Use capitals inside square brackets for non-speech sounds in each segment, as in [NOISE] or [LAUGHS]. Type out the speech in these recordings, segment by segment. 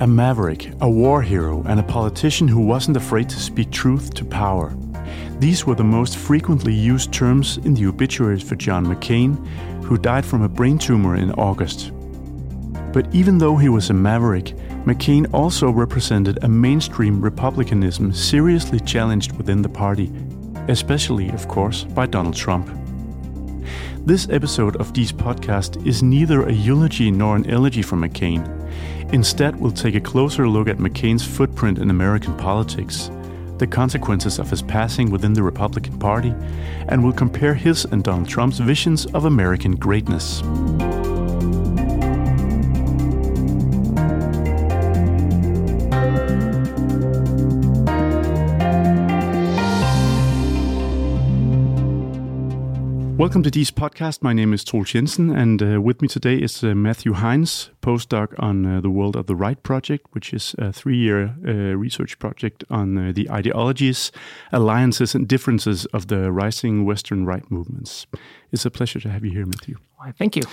A maverick, a war hero, and a politician who wasn't afraid to speak truth to power. These were the most frequently used terms in the obituaries for John McCain, who died from a brain tumor in August. But even though he was a maverick, McCain also represented a mainstream republicanism seriously challenged within the party, especially, of course, by Donald Trump. This episode of Dee's podcast is neither a eulogy nor an elegy for McCain. Instead, we'll take a closer look at McCain's footprint in American politics, the consequences of his passing within the Republican Party, and we'll compare his and Donald Trump's visions of American greatness. Welcome to Dee's podcast. My name is Troels Jensen, and uh, with me today is uh, Matthew Hines, postdoc on uh, the World of the Right project, which is a three year uh, research project on uh, the ideologies, alliances, and differences of the rising Western right movements. It's a pleasure to have you here, Matthew. Why, thank you.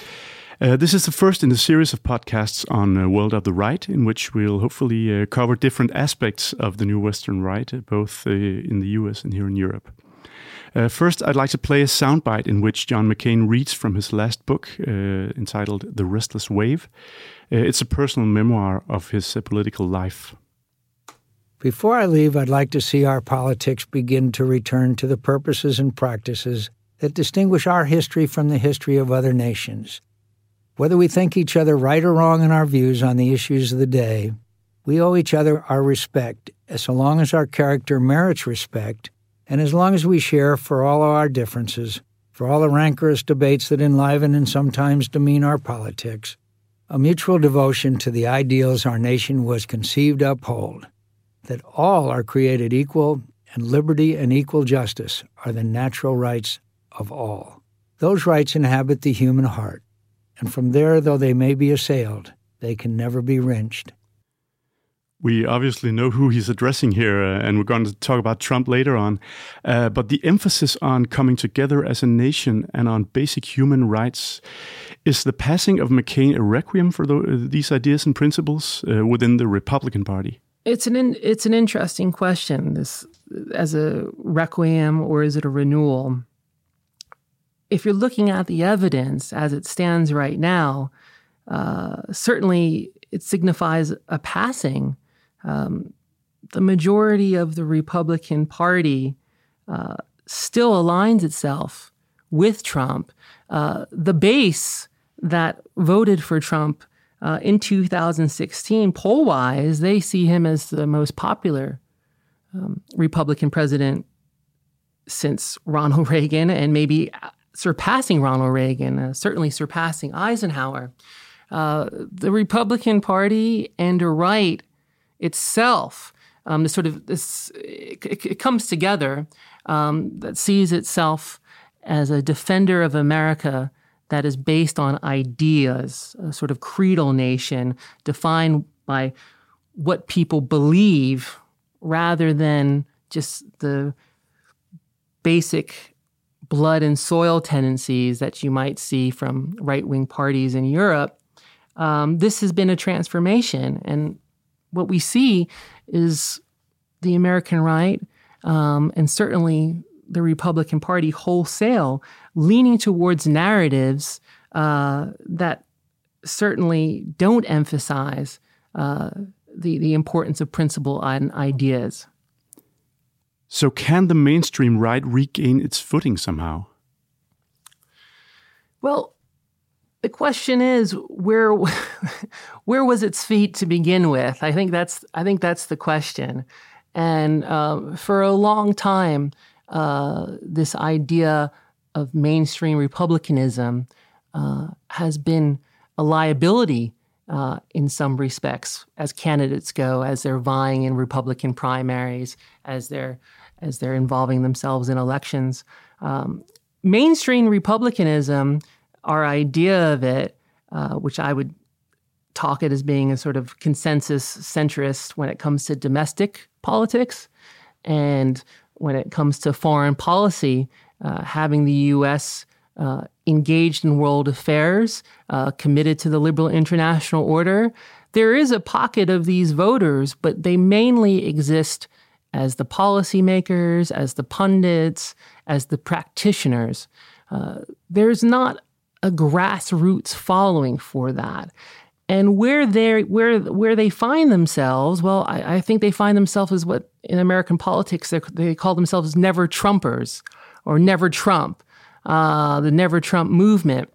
Uh, this is the first in a series of podcasts on uh, World of the Right, in which we'll hopefully uh, cover different aspects of the new Western right, uh, both uh, in the US and here in Europe. Uh, first, I'd like to play a soundbite in which John McCain reads from his last book uh, entitled The Restless Wave. Uh, it's a personal memoir of his uh, political life. Before I leave, I'd like to see our politics begin to return to the purposes and practices that distinguish our history from the history of other nations. Whether we think each other right or wrong in our views on the issues of the day, we owe each other our respect, as so long as our character merits respect and as long as we share for all our differences, for all the rancorous debates that enliven and sometimes demean our politics, a mutual devotion to the ideals our nation was conceived to uphold, that all are created equal and liberty and equal justice are the natural rights of all. Those rights inhabit the human heart, and from there, though they may be assailed, they can never be wrenched. We obviously know who he's addressing here, uh, and we're going to talk about Trump later on. Uh, but the emphasis on coming together as a nation and on basic human rights is the passing of McCain a requiem for the, these ideas and principles uh, within the Republican Party? It's an in, it's an interesting question. This as a requiem or is it a renewal? If you're looking at the evidence as it stands right now, uh, certainly it signifies a passing um, the majority of the Republican Party uh, still aligns itself with Trump. Uh, the base that voted for Trump uh, in 2016, poll wise, they see him as the most popular um, Republican president since Ronald [LAUGHS] Reagan and maybe surpassing Ronald Reagan, uh, certainly surpassing Eisenhower. Uh, the Republican Party and the right itself, um, this sort of this it, it comes together um, that sees itself as a defender of America that is based on ideas, a sort of creedal nation defined by what people believe rather than just the basic blood and soil tendencies that you might see from right wing parties in Europe. Um, this has been a transformation. And what we see is the American right um, and certainly the Republican Party wholesale leaning towards narratives uh, that certainly don't emphasize uh, the, the importance of principle and ideas. So, can the mainstream right regain its footing somehow? Well, the question is where [LAUGHS] where was its feet to begin with? I think that's I think that's the question. And uh, for a long time, uh, this idea of mainstream republicanism uh, has been a liability uh, in some respects as candidates go, as they're vying in Republican primaries, as they're as they're involving themselves in elections. Um, mainstream republicanism our idea of it, uh, which I would talk it as being a sort of consensus centrist when it comes to domestic politics, and when it comes to foreign policy, uh, having the U.S. Uh, engaged in world affairs, uh, committed to the liberal international order. there is a pocket of these voters, but they mainly exist as the policymakers, as the pundits, as the practitioners. Uh, there's not a grassroots following for that. And where they where where they find themselves, well, I, I, think they find themselves as what in American politics they call themselves never Trumpers or never Trump, uh, the never Trump movement.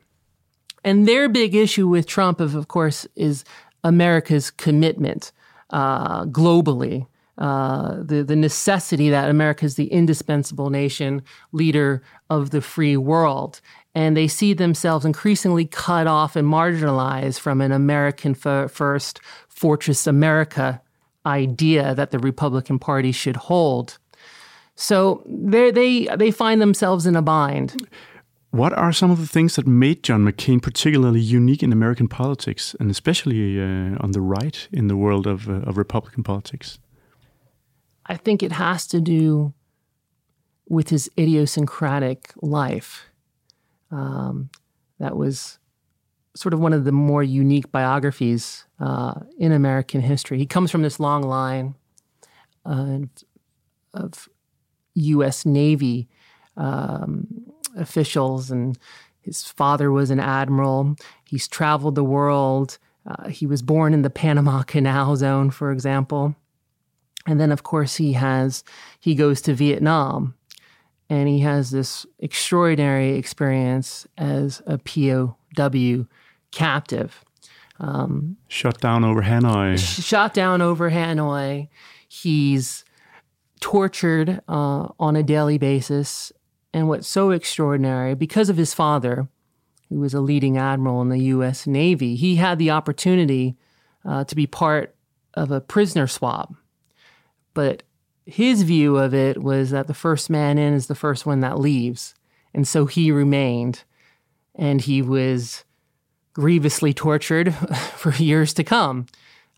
And their big issue with Trump, of, of course, is America's commitment uh, globally. Uh, the the necessity that America is the indispensable nation leader of the free world, and they see themselves increasingly cut off and marginalized from an American first fortress America idea that the Republican Party should hold. So they they they find themselves in a bind. What are some of the things that made John McCain particularly unique in American politics, and especially uh, on the right in the world of, uh, of Republican politics? I think it has to do with his idiosyncratic life um, that was sort of one of the more unique biographies uh, in American history. He comes from this long line uh, of U.S. Navy um, officials, and his father was an admiral. He's traveled the world. Uh, he was born in the Panama Canal Zone, for example. And then, of course, he has he goes to Vietnam and he has this extraordinary experience as a POW captive. Um, shot down over Hanoi. Shot down over Hanoi. He's tortured uh, on a daily basis. And what's so extraordinary, because of his father, who was a leading admiral in the U.S. Navy, he had the opportunity uh, to be part of a prisoner swap. But his view of it was that the first man in is the first one that leaves. And so he remained and he was grievously tortured [LAUGHS] for years to come.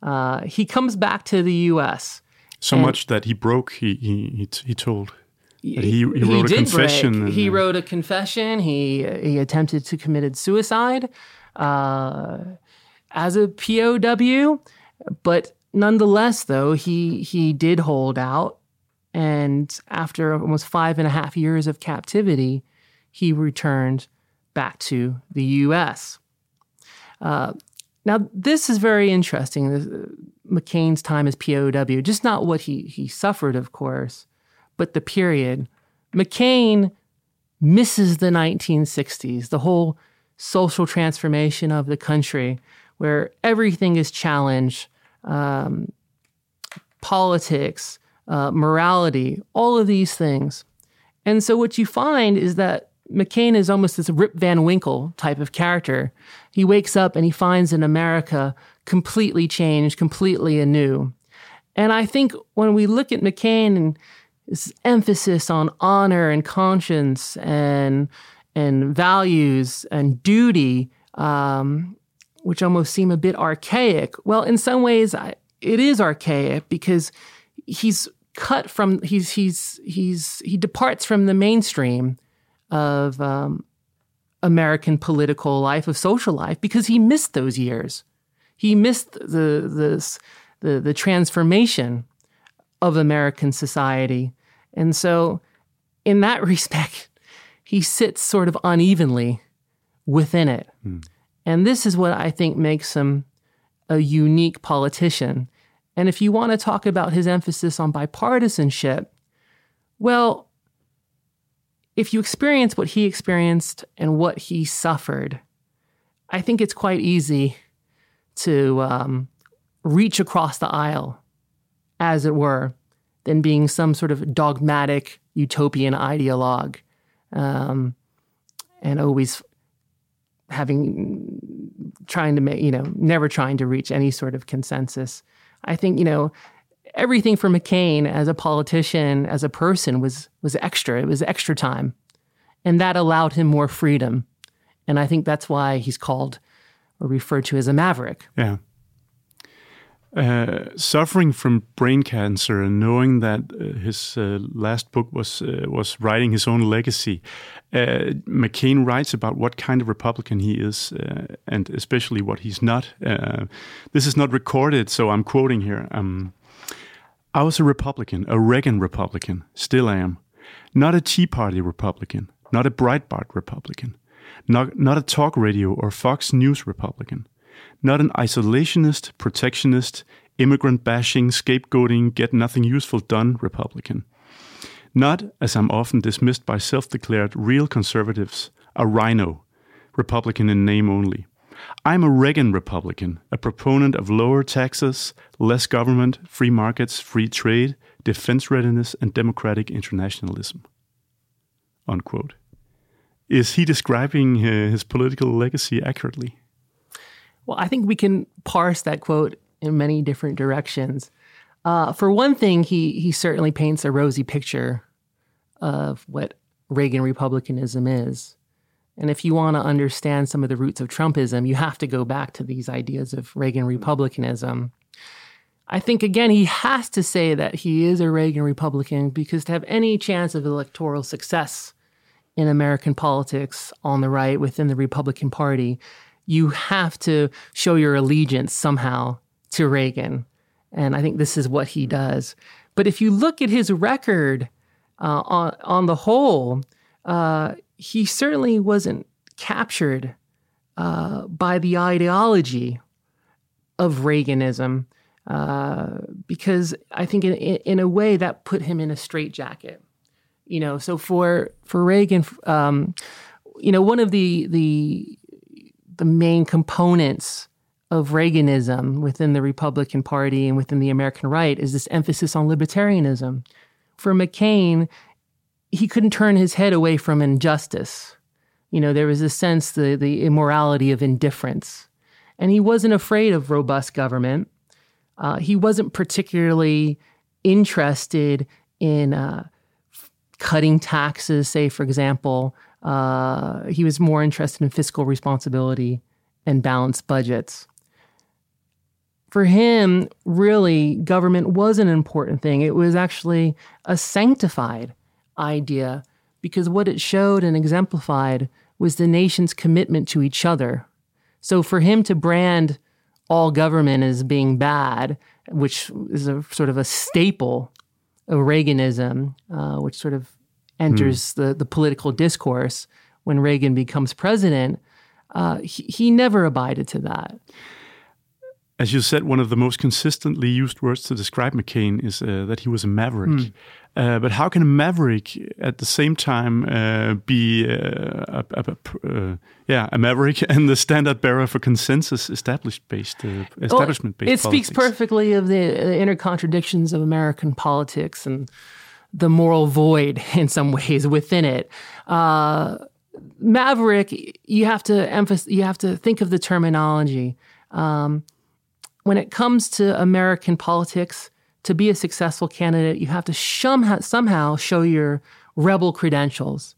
Uh, he comes back to the U.S. So much that he broke, he, he, he, told. He, he, wrote he a confession. he wrote a confession. He, he attempted to commit suicide uh, as a POW, but Nonetheless, though, he he did hold out, and after almost five and a half years of captivity, he returned back to the U.S. Uh, now, this is very interesting. Uh, McCain's time as POW, just not what he he suffered, of course, but the period. McCain misses the 1960s, the whole social transformation of the country, where everything is challenged um, politics, uh, morality, all of these things. And so what you find is that McCain is almost this Rip Van Winkle type of character. He wakes up and he finds an America completely changed, completely anew. And I think when we look at McCain and his emphasis on honor and conscience and and values and duty, um, which almost seem a bit archaic. Well, in some ways, I, it is archaic because he's cut from he's he's he's he departs from the mainstream of um, American political life of social life because he missed those years. He missed the the the, the transformation of American society, and so in that [LAUGHS] respect, he sits sort of unevenly within it. Mm. And this is what I think makes him a unique politician. And if you want to talk about his emphasis on bipartisanship, well, if you experience what he experienced and what he suffered, I think it's quite easy to um, reach across the aisle, as it were, than being some sort of dogmatic utopian ideologue um, and always having trying to make you know never trying to reach any sort of consensus. I think you know everything for mccain as a politician as a person was was extra. It was extra time. And that allowed him more freedom. And i think that's why he's called or referred to as a maverick. Yeah Uh, suffering from brain cancer and knowing that uh, his uh, last book was uh, was writing his own legacy, uh, McCain writes about what kind of Republican he is, and especially what he's not. this is not recorded, so I'm quoting here. Um, I was a Republican, a Reagan Republican, still am, not a Tea Party Republican, not a Breitbart Republican, not not a talk radio or Fox News Republican not an isolationist, protectionist, immigrant bashing, scapegoating, get nothing useful done Republican. Not, as I'm often dismissed by self declared real conservatives, a RINO, Republican in name only. I'm a Reagan Republican, a proponent of lower taxes, less government, free markets, free trade, defense readiness, and democratic internationalism. Unquote. Is he describing uh, his political legacy accurately? Well, I think we can parse that quote in many different directions. Uh, for one thing, he he certainly paints a rosy picture of what Reagan republicanism is. And if you want to understand some of the roots of Trumpism, you have to go back to these ideas of Reagan republicanism. I think, again, he has to say that he is a Reagan Republican because to have any chance of electoral success in American politics on the right within the Republican Party, you have to show your allegiance somehow to Reagan. And I think this is what he does. But if you look at his record uh, on, on the whole, uh, he certainly wasn't captured uh, by the ideology of Reaganism uh, because I think in, in a way that put him in a straitjacket. You know, so for for Reagan, um, you know, one of the the the main components of Reaganism within the Republican Party and within the American right is this emphasis on libertarianism. For McCain, he couldn't turn his head away from injustice. You know, there was a sense the the immorality of indifference, and he wasn't afraid of robust government. Uh, he wasn't particularly interested in uh, cutting taxes, say, for example, uh, he was more interested in fiscal responsibility and balanced budgets. For him, really, government was an important thing. It was actually a sanctified idea because what it showed and exemplified was the nation's commitment to each other. So for him to brand all government as being bad, which is a sort of a staple of Reaganism, uh, which sort of enters hmm. the, the political discourse when Reagan becomes president, uh, he, he never abided to that. As you said, one of the most consistently used words to describe McCain is uh, that he was a maverick. Mm. Uh, but how can a maverick at the same time uh, be uh, a, a, a, uh, yeah a maverick [LAUGHS] and the standard bearer for consensus established based uh, establishment based? Well, it politics? speaks perfectly of the inner contradictions of American politics and the moral void [LAUGHS] in some ways within it. Uh, Maverick, you have to emphasize, you have to think of the terminology. Um, when it comes to American politics, to be a successful candidate, you have to somehow, somehow show your rebel credentials.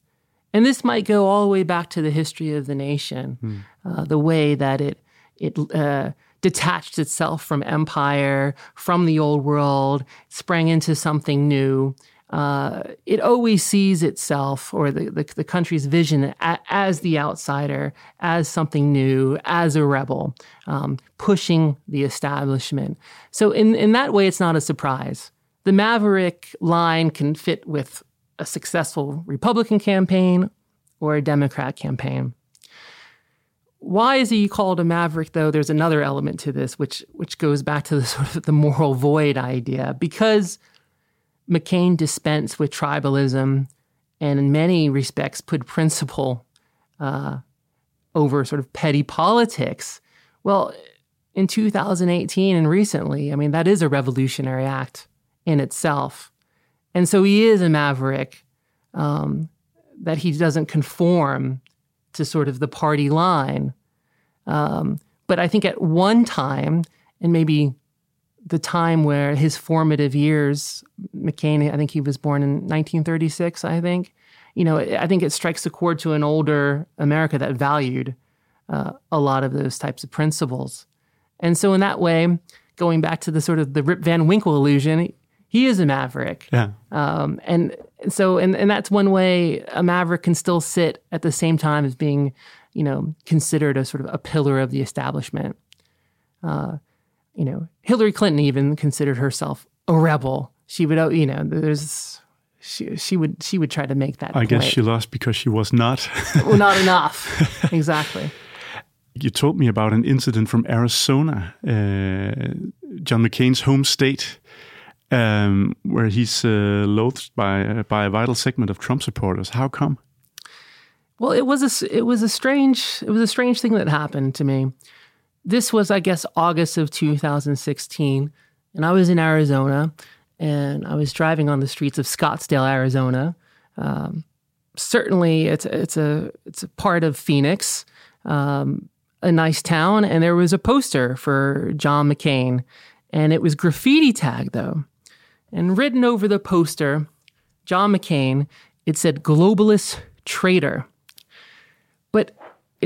And this might go all the way back to the history of the nation, mm. uh, the way that it it uh, detached itself from empire, from the old world, sprang into something new uh, it always sees itself or the, the, the country's vision a, as the outsider, as something new, as a rebel, um, pushing the establishment. So, in, in that way, it's not a surprise. The Maverick line can fit with a successful Republican campaign or a Democrat campaign. Why is he called a maverick, though? There's another element to this, which which goes back to the [LAUGHS] sort of the moral void idea, because McCain dispensed with tribalism and, in many respects, put principle uh, over sort of petty politics. Well, in 2018 and recently, I mean, that is a revolutionary act in itself. And so he is a maverick um, that he doesn't conform to sort of the party line. Um, but I think at one time, and maybe the time where his formative years, McCain, I think he was born in 1936, I think. You know, I think it strikes a chord to an older America that valued uh, a lot of those types of principles. And so, in that way, going back to the sort of the Rip Van Winkle illusion, he is a maverick. Yeah. Um, and so, and, and that's one way a maverick can still sit at the same time as being, you know, considered a sort of a pillar of the establishment. Uh, you know, Hillary Clinton even considered herself a rebel. She would, you know, there's she she would she would try to make that. I point. guess she lost because she was not. well, not [LAUGHS] enough. exactly. You told me about an incident from Arizona, uh, John McCain's home state, um, where he's uh, loathed by uh, by a vital segment of Trump supporters. How come? Well, it was a it was a strange it was a strange thing that happened to me. This was, I guess, August of 2016, and I was in Arizona, and I was driving on the streets of Scottsdale, Arizona. Um, certainly, it's it's a it's a part of Phoenix, um, a nice town, and there was a poster for John McCain, and it was graffiti tagged though, and written over the poster, John McCain. It said "globalist traitor," but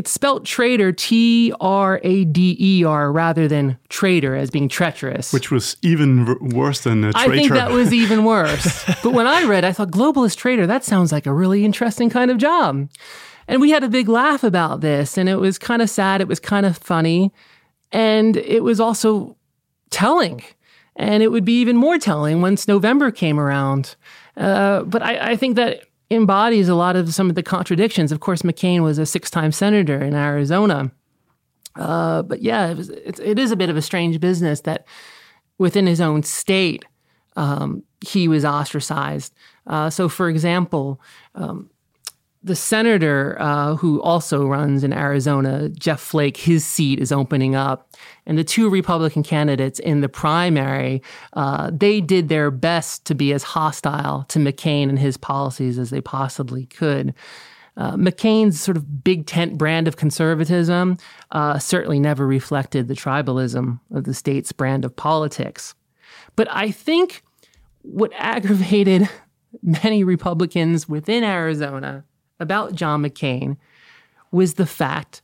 it's spelled traitor T R A D E R rather than traitor as being treacherous. Which was even r- worse than a traitor. I think that was even [LAUGHS] worse. but when I read, I thought globalist traitor. That sounds like a really interesting kind of job. And we had a big laugh about this, and it was kind of sad. It was kind of funny, and it was also telling. And it would be even more telling once November came around. Uh, but I, I think that embodies a lot of some of the contradictions. Of course, McCain was a six-time senator in Arizona, uh, but yeah, it, was, it, it is a bit of a strange business that within his own state um, he was ostracized. Uh, so, for example, um, the senator uh, who also runs in Arizona, Jeff Flake, his seat is opening up. And the two Republican candidates in the primary, uh, they did their best to be as hostile to McCain and his policies as they possibly could. Uh, McCain's sort of big tent brand of conservatism uh, certainly never reflected the tribalism of the state's brand of politics. But I think what aggravated [LAUGHS] many Republicans within Arizona about John McCain was the fact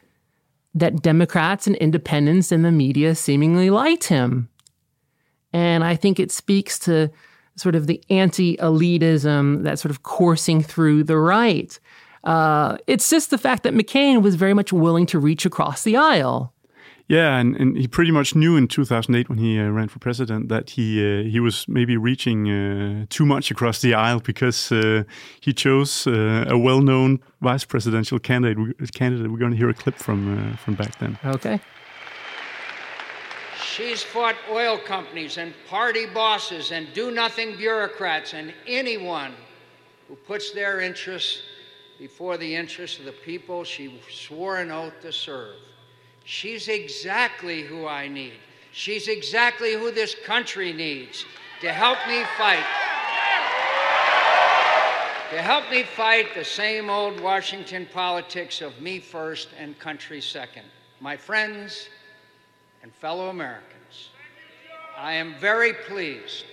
that Democrats and independents and the media seemingly liked him. And I think it speaks to sort of the anti elitism that's sort of coursing through the right. Uh, it's just the fact that McCain was very much willing to reach across the aisle. Yeah, and, and he pretty much knew in 2008 when he uh, ran for president that he uh, he was maybe reaching uh, too much across the aisle because uh, he chose uh, a well-known vice presidential candidate. Candidate, we're going to hear a clip from uh, from back then. Okay. She's fought oil companies and party bosses and do-nothing bureaucrats and anyone who puts their interests before the interests of the people she swore an oath to serve. She's exactly who I need. She's exactly who this country needs to help me fight. To help me fight the same old Washington politics of me first and country second. My friends and fellow Americans, I am very pleased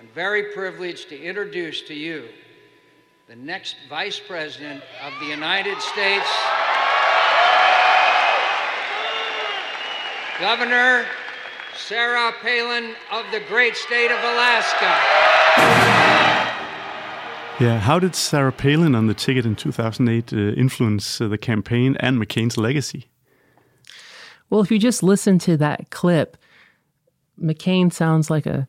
and very privileged to introduce to you the next Vice President of the United States. Governor Sarah Palin of the great state of Alaska. Yeah, how did Sarah Palin on the ticket in 2008 uh, influence uh, the campaign and McCain's legacy? Well, if you just listen to that clip, McCain sounds like a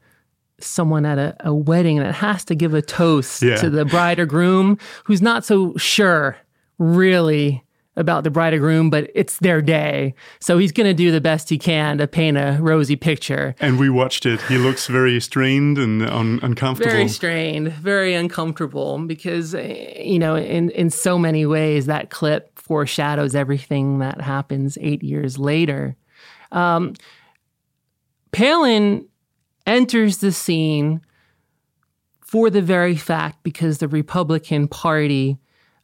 someone at a, a wedding that has to give a toast Yeah. to the bride or groom who's not so sure, really, about the bride or groom, but it's their day. So he's going to do the best he can to paint a rosy picture. And we watched it. He looks very strained and un- uncomfortable. Very strained, very uncomfortable because, eh, you know, in, in so many ways, that clip foreshadows everything that happens eight years later. Um, Palin enters the scene for the very fact because the Republican Party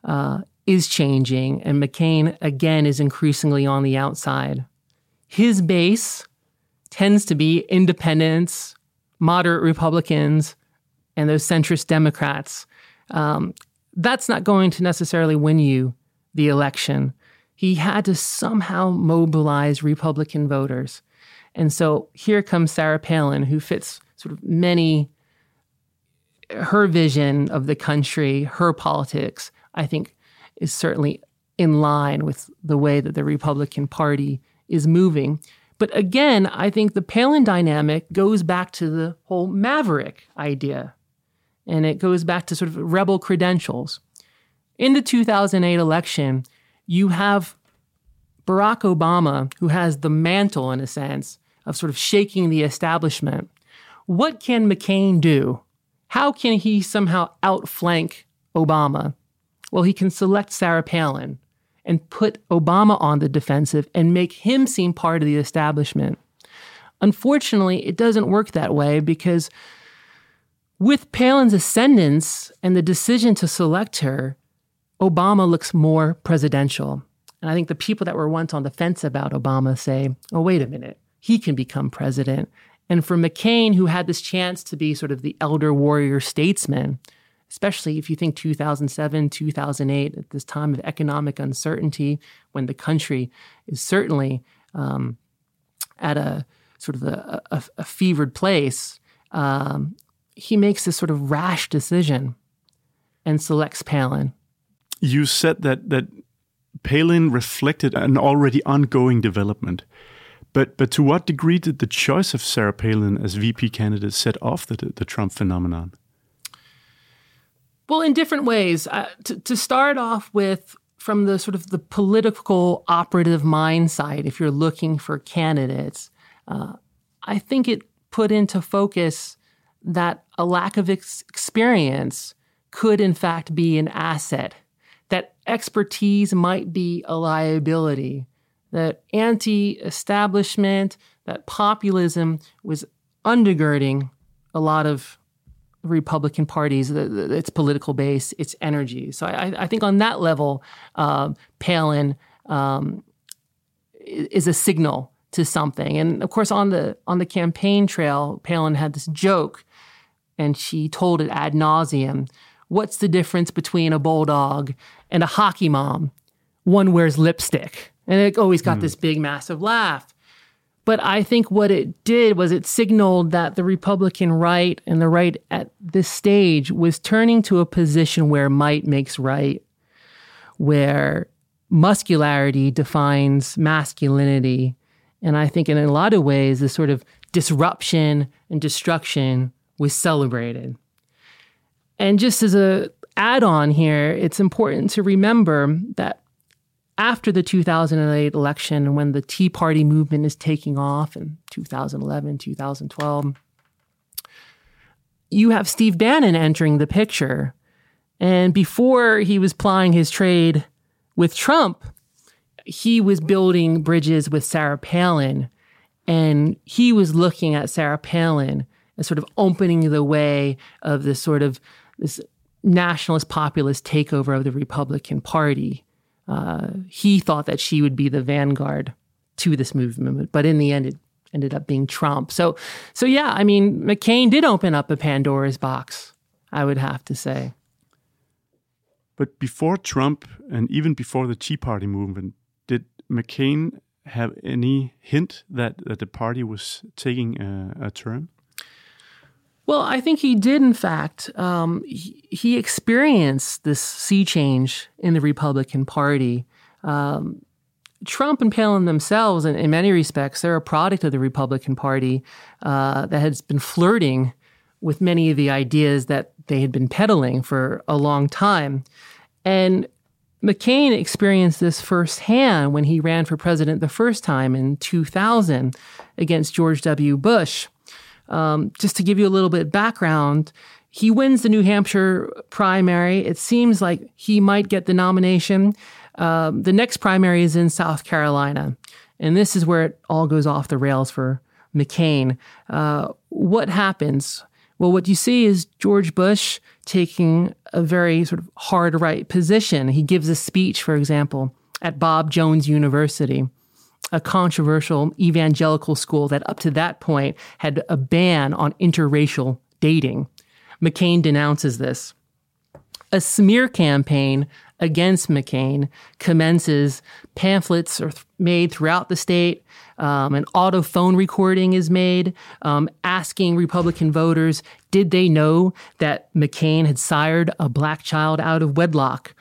uh, is changing and McCain again is increasingly on the outside. His base tends to be independents, moderate Republicans, and those centrist Democrats. Um, that's not going to necessarily win you the election. He had to somehow mobilize Republican voters. And so here comes Sarah Palin, who fits sort of many, her vision of the country, her politics, I think is certainly in line with the way that the Republican Party is moving. But again, I think the Palin dynamic goes back to the whole maverick idea. And it goes back to sort of rebel credentials. In the 2008 election, you have Barack Obama, who has the mantle, in a sense, of sort of shaking the establishment. What can McCain do? How can he somehow outflank Obama? Well, he can select Sarah Palin and put Obama on the defensive and make him seem part of the establishment. Unfortunately, it doesn't work that way because with Palin's ascendance and the decision to select her, Obama looks more presidential. And I think the people that were once on the fence about Obama say, oh, wait a minute, he can become president. And for McCain, who had this chance to be sort of the elder warrior statesman, especially if you think 2007, 2008, at this time of economic uncertainty, when the country is certainly um, at a sort of a, a, a fevered place, um, he makes this sort of rash decision and selects Palin. You said that that Palin reflected an already ongoing development. But but to what degree did the choice of Sarah Palin as VP candidate set off the, the Trump phenomenon? Well, in different ways. Uh, to, to start off with, from the sort of the political operative mind side, if you're looking for candidates, uh, I think it put into focus that a lack of ex- experience could, in fact, be an asset that expertise might be a liability, that anti establishment, that populism was undergirding a lot of Republican parties, its political base, its energy. So I, I think on that level, uh, Palin um, is a signal to something. And of course, on the on the campaign trail, Palin had this joke, and she told it ad nauseum What's the difference between a bulldog and a hockey mom? One wears lipstick. And it always got mm. this big, massive laugh. But I think what it did was it signaled that the Republican right and the right at this stage was turning to a position where might makes right, where muscularity defines masculinity. And I think in a lot of ways, this sort of disruption and destruction was celebrated. And just as a add on here, it's important to remember that after the 2008 election, when the Tea Party movement is taking off in 2011, 2012, you have Steve Bannon entering the picture. And before he was plying his trade with Trump, he was building bridges with Sarah Palin. And he was looking at Sarah Palin as sort of opening the way of this sort of this nationalist populist takeover of the Republican Party. Uh, he thought that she would be the vanguard to this movement, but in the end, it ended up being Trump. So, so yeah, I mean, McCain did open up a Pandora's box. I would have to say. But before Trump, and even before the Tea Party movement, did McCain have any hint that, that the party was taking a, a turn? Well, I think he did, in fact. Um, he, he, experienced this sea change in the Republican Party. Um, Trump and Palin themselves, in, in, many respects, they're a product of the Republican Party uh, that has been flirting with many of the ideas that they had been peddling for a long time. And McCain experienced this firsthand when he ran for president the first time in 2000 against George W. Bush. Um, just to give you a little bit background, he wins the New Hampshire primary. It seems like he might get the nomination. Um, the next primary is in South Carolina. And this is where it all goes off the rails for McCain. Uh, what happens? Well, what you see is George Bush taking a very sort of hard right position. He gives a speech, for example, at Bob Jones University a controversial evangelical school that up to that point had a ban on interracial dating. McCain denounces this. A smear campaign against McCain commences. Pamphlets are th- made throughout the state. Um, an auto phone recording is made um, asking Republican voters did they know that McCain had sired a black child out of wedlock?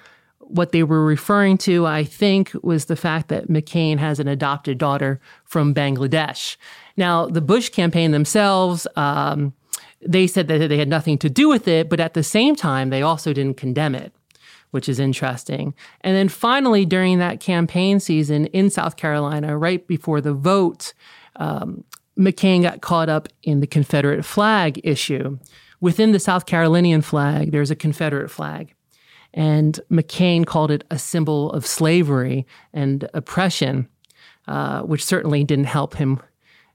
What they were referring to, I think, was the fact that McCain has an adopted daughter from Bangladesh. Now, the Bush campaign themselves, um, they said that they had nothing to do with it, but at the same time, they also didn't condemn it, which is interesting. And then finally, during that campaign season in South Carolina, right before the vote, um, McCain got caught up in the Confederate flag issue. Within the South Carolinian flag, there's a Confederate flag. And McCain called it a symbol of slavery and oppression, uh, which certainly didn't help him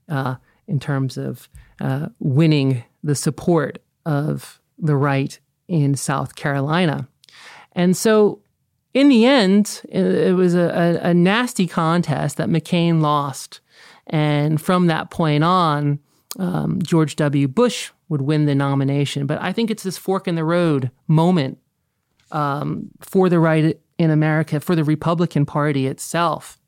uh, in terms of uh, winning the support of the right in South Carolina. And so, in the end, it was a, a, nasty contest that McCain lost. And from that point on, um, George W. Bush would win the nomination. But I think it's this fork in the road moment um, for the right in America, for the Republican Party itself.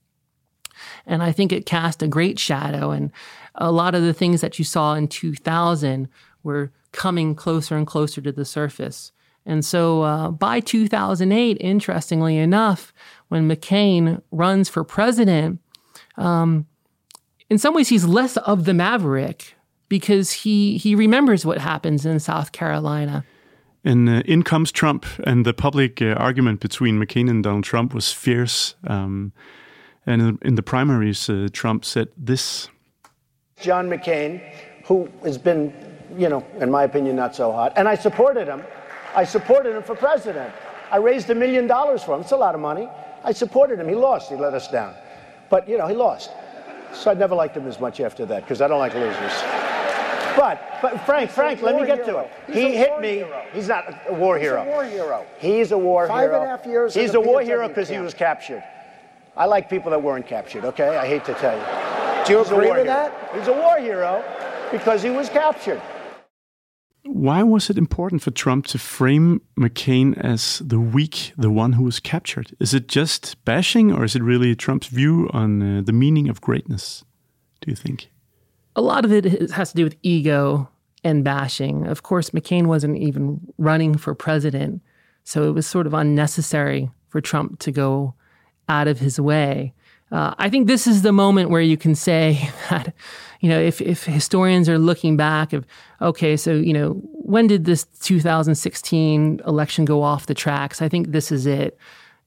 And I think it cast a great shadow. And a lot of the things that you saw in 2000 were coming closer and closer to the surface. And so uh, by 2008, interestingly enough, when McCain runs for president, um, in some ways he's less of the maverick because he he remembers what happens in South Carolina. And uh, in comes Trump, and the public uh, argument between McCain and Donald Trump was fierce. Um, and in, the primaries, uh, Trump said this John McCain, who has been, you know, in my opinion, not so hot, and I supported him. I supported him for president. I raised a million dollars for him. It's a lot of money. I supported him. He lost. He let us down. But, you know, he lost. So I never liked him as much after that because I don't like losers. But, but Frank, Frank, let me get hero. to it. He's he hit me. Hero. He's not a war hero. He's a war hero. He's a war Five hero. Five and a half years. He's a war hero because he was captured. I like people that weren't captured, okay? I hate to tell you. Do you He's agree with hero. that? He's a war hero because he was captured. Why was it important for Trump to frame McCain as the weak, the one who was captured? Is it just bashing, or is it really Trump's view on uh, the meaning of greatness? Do you think? A lot of it has to do with ego and bashing. Of course, McCain wasn't even running for president, so it was sort of unnecessary for Trump to go out of his way. Uh, I think this is the moment where you can say [LAUGHS] that, you know, if, if historians are looking back of, okay, so, you know, when did this 2016 election go off the tracks? I think this is it.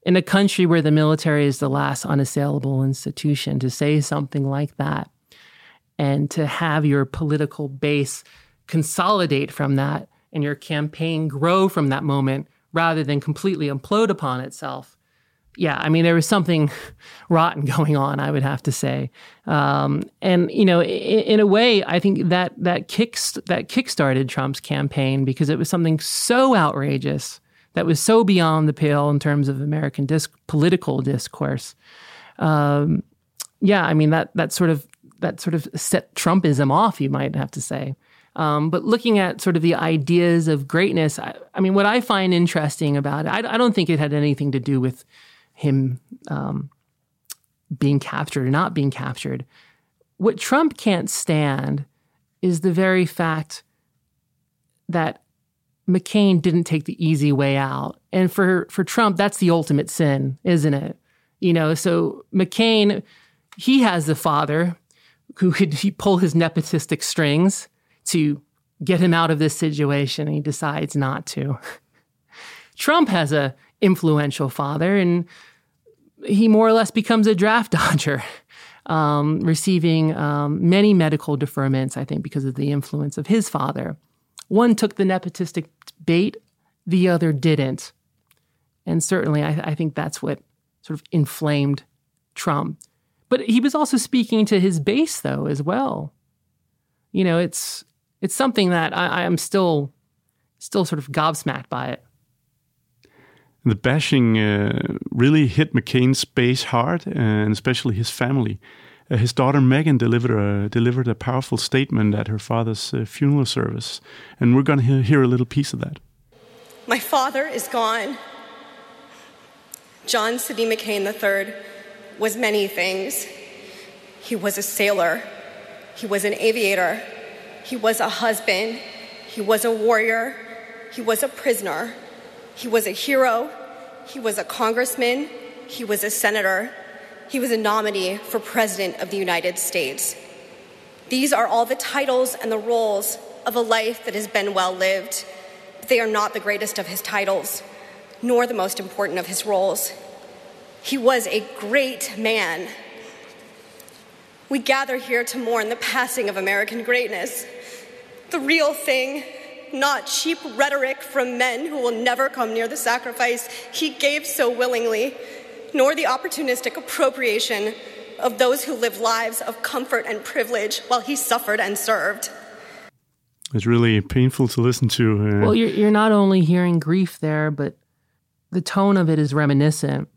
In a country where the military is the last unassailable institution, to say something like that and to have your political base consolidate from that and your campaign grow from that moment rather than completely implode upon itself yeah, I mean, there was something [LAUGHS] rotten going on, I would have to say. Um, and you know, in, in, a way, I think that that kicks that kickstarted Trump's campaign because it was something so outrageous that was so beyond the pale in terms of American disc, political discourse. Um, yeah, I mean that that sort of that sort of set Trumpism off, you might have to say. Um, but looking at sort of the ideas of greatness, I, I, mean, what I find interesting about it, I, I don't think it had anything to do with him um, being captured or not being captured. What Trump can't stand is the very fact that McCain didn't take the easy way out. And for, for Trump, that's the ultimate sin, isn't it? You know, so McCain, he has the father who could pull his nepotistic strings to get him out of this situation. And he decides not to. Trump has a influential father, and he more or less becomes a draft dodger, um, receiving um, many medical deferments, I think, because of the influence of his father. One took the nepotistic bait, the other didn't. And certainly, I, I think that's what sort of inflamed Trump. But he was also speaking to his base, though, as well. You know, it's it's something that I, I'm still still sort of gobsmacked by it. The bashing uh, really hit McCain's base hard, and especially his family. Uh, his daughter Meghan delivered a, delivered a powerful statement at her father's uh, funeral service, and we're going to hear, hear, a little piece of that. My father is gone. John Sidney McCain III was many things. He was a sailor, he was an aviator, he was a husband, he was a warrior, he was a prisoner, he was a hero, he was a congressman, he was a senator, he was a nominee for President of the United States. These are all the titles and the roles of a life that has been well lived. They are not the greatest of his titles, nor the most important of his roles. He was a great man. We gather here to mourn the passing of American greatness, the real thing, not cheap rhetoric from men who will never come near the sacrifice he gave so willingly nor the opportunistic appropriation of those who live lives of comfort and privilege while he suffered and served. It's really painful to listen to. Uh, well, you're, you're not only hearing grief there, but the tone of it is reminiscent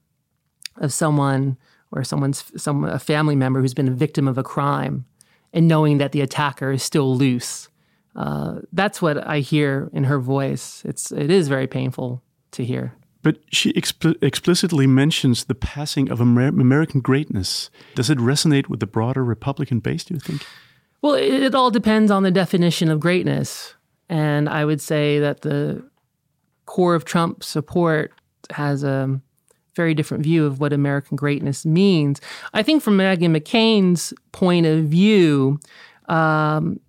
of someone or someone's some a family member who's been a victim of a crime, and knowing that the attacker is still loose. Uh, that's what I hear in her voice. It's it is very painful to hear. But she expl explicitly mentions the passing of Amer American greatness. Does it resonate with the broader Republican base, do you think? Well, it, it all depends on the definition of greatness. And I would say that the core of Trump support has a very different view of what American greatness means. I think from Meghan McCain's point of view, um,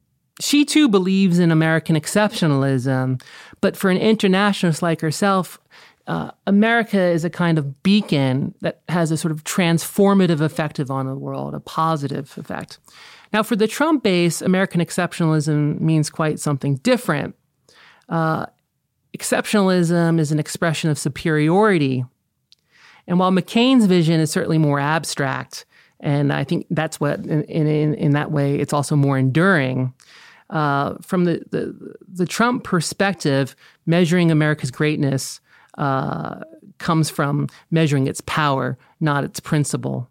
she too believes in American exceptionalism, but for an internationalist like herself, uh, America is a kind of beacon that has a sort of transformative effect on the world, a positive effect. Now, for the Trump base, American exceptionalism means quite something different. Uh, exceptionalism is an expression of superiority. And while McCain's vision is certainly more abstract, and I think that's what, in, in, in that way, it's also more enduring. Uh, from the, the, the Trump perspective, measuring America's greatness uh, comes from measuring its power, not its principle.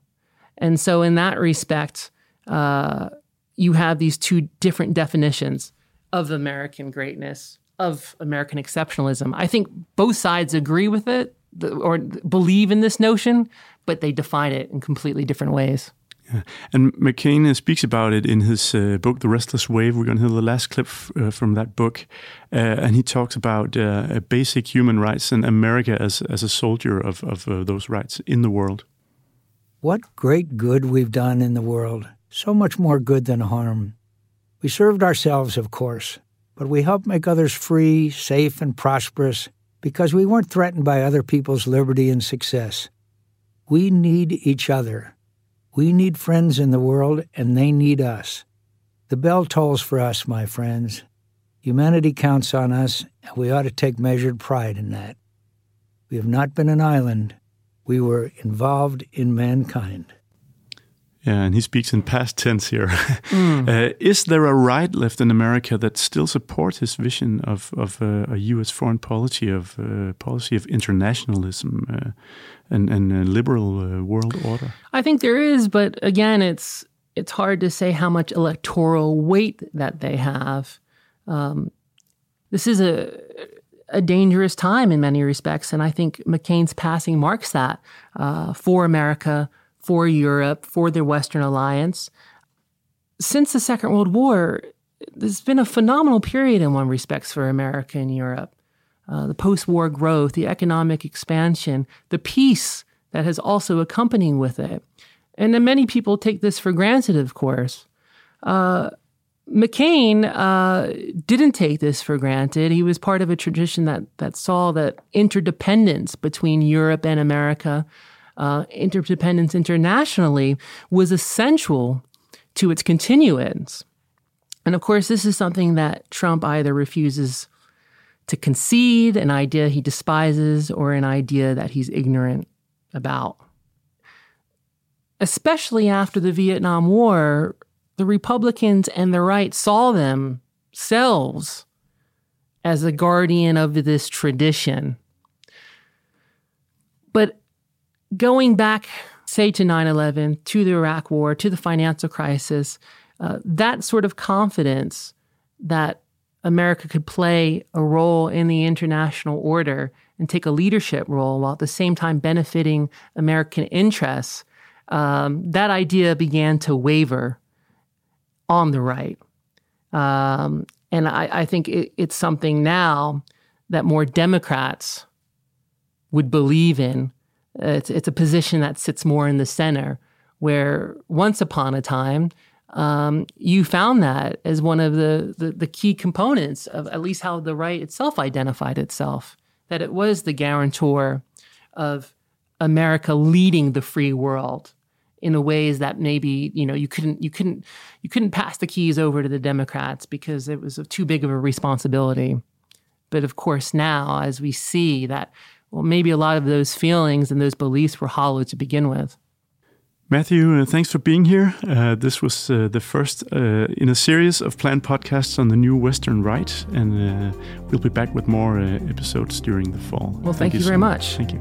And so, in that respect, uh, you have these two different definitions of American greatness, of American exceptionalism. I think both sides agree with it or believe in this notion, but they define it in completely different ways. Yeah. And McCain speaks about it in his uh, book, The Restless Wave. We're going to hear the last clip uh, from that book. Uh, and he talks about uh, basic human rights and America as, as a soldier of, of uh, those rights in the world. What great good we've done in the world. So much more good than harm. We served ourselves, of course, but we helped make others free, safe, and prosperous because we weren't threatened by other people's liberty and success. We need each other we need friends in the world, and they need us. The bell tolls for us, my friends. Humanity counts on us, and we ought to take measured pride in that. We have not been an island. We were involved in mankind. Yeah, and he speaks in past tense here. [LAUGHS] Mm. Uh, is there a right left in America that still supports his vision of of uh, a U.S. foreign policy of uh, policy of internationalism uh, and and a liberal uh, world order? I think there is, but again, it's it's hard to say how much electoral weight that they have. Um, this is a a dangerous time in many respects, and I think McCain's passing marks that uh, for America for Europe, for the Western Alliance. Since the Second World War, there's been a phenomenal period in one respects for America and Europe. Uh, the post war growth, the economic expansion, the peace that has also accompanied with it. And then many people take this for granted, of course. Uh, McCain uh, didn't take this for granted. He was part of a tradition that that saw that interdependence between Europe and America uh, interdependence internationally was essential to its continuance. And of course, this is something that Trump either refuses to concede, an idea he despises, or an idea that he's ignorant about. Especially after the Vietnam War, the Republicans and the right saw themselves as the guardian of this tradition. But going back, say, to 9 11, to the Iraq War, to the financial crisis, uh, that sort of confidence that America could play a role in the international order and take a leadership role while at the same time benefiting American interests, um, that idea began to waver on the right. Um, and I, I think it, it's something now that more Democrats would believe in. It's, it's a position that sits more in the center, where once upon a time, um, you found that as one of the, the, the key components of at least how the right itself identified itself, that it was the guarantor of America leading the free world in a ways that maybe you know you couldn't you couldn't you couldn't pass the keys over to the Democrats because it was too big of a responsibility. But of course, now as we see that, well, maybe a lot of those feelings and those beliefs were hollow to begin with. Matthew, uh, thanks for being here. Uh, this was uh, the first uh, in a series of planned podcasts on the new Western right, and uh, we'll be back with more uh, episodes during the fall. Well, thank, thank you, you, very so much. Thank you.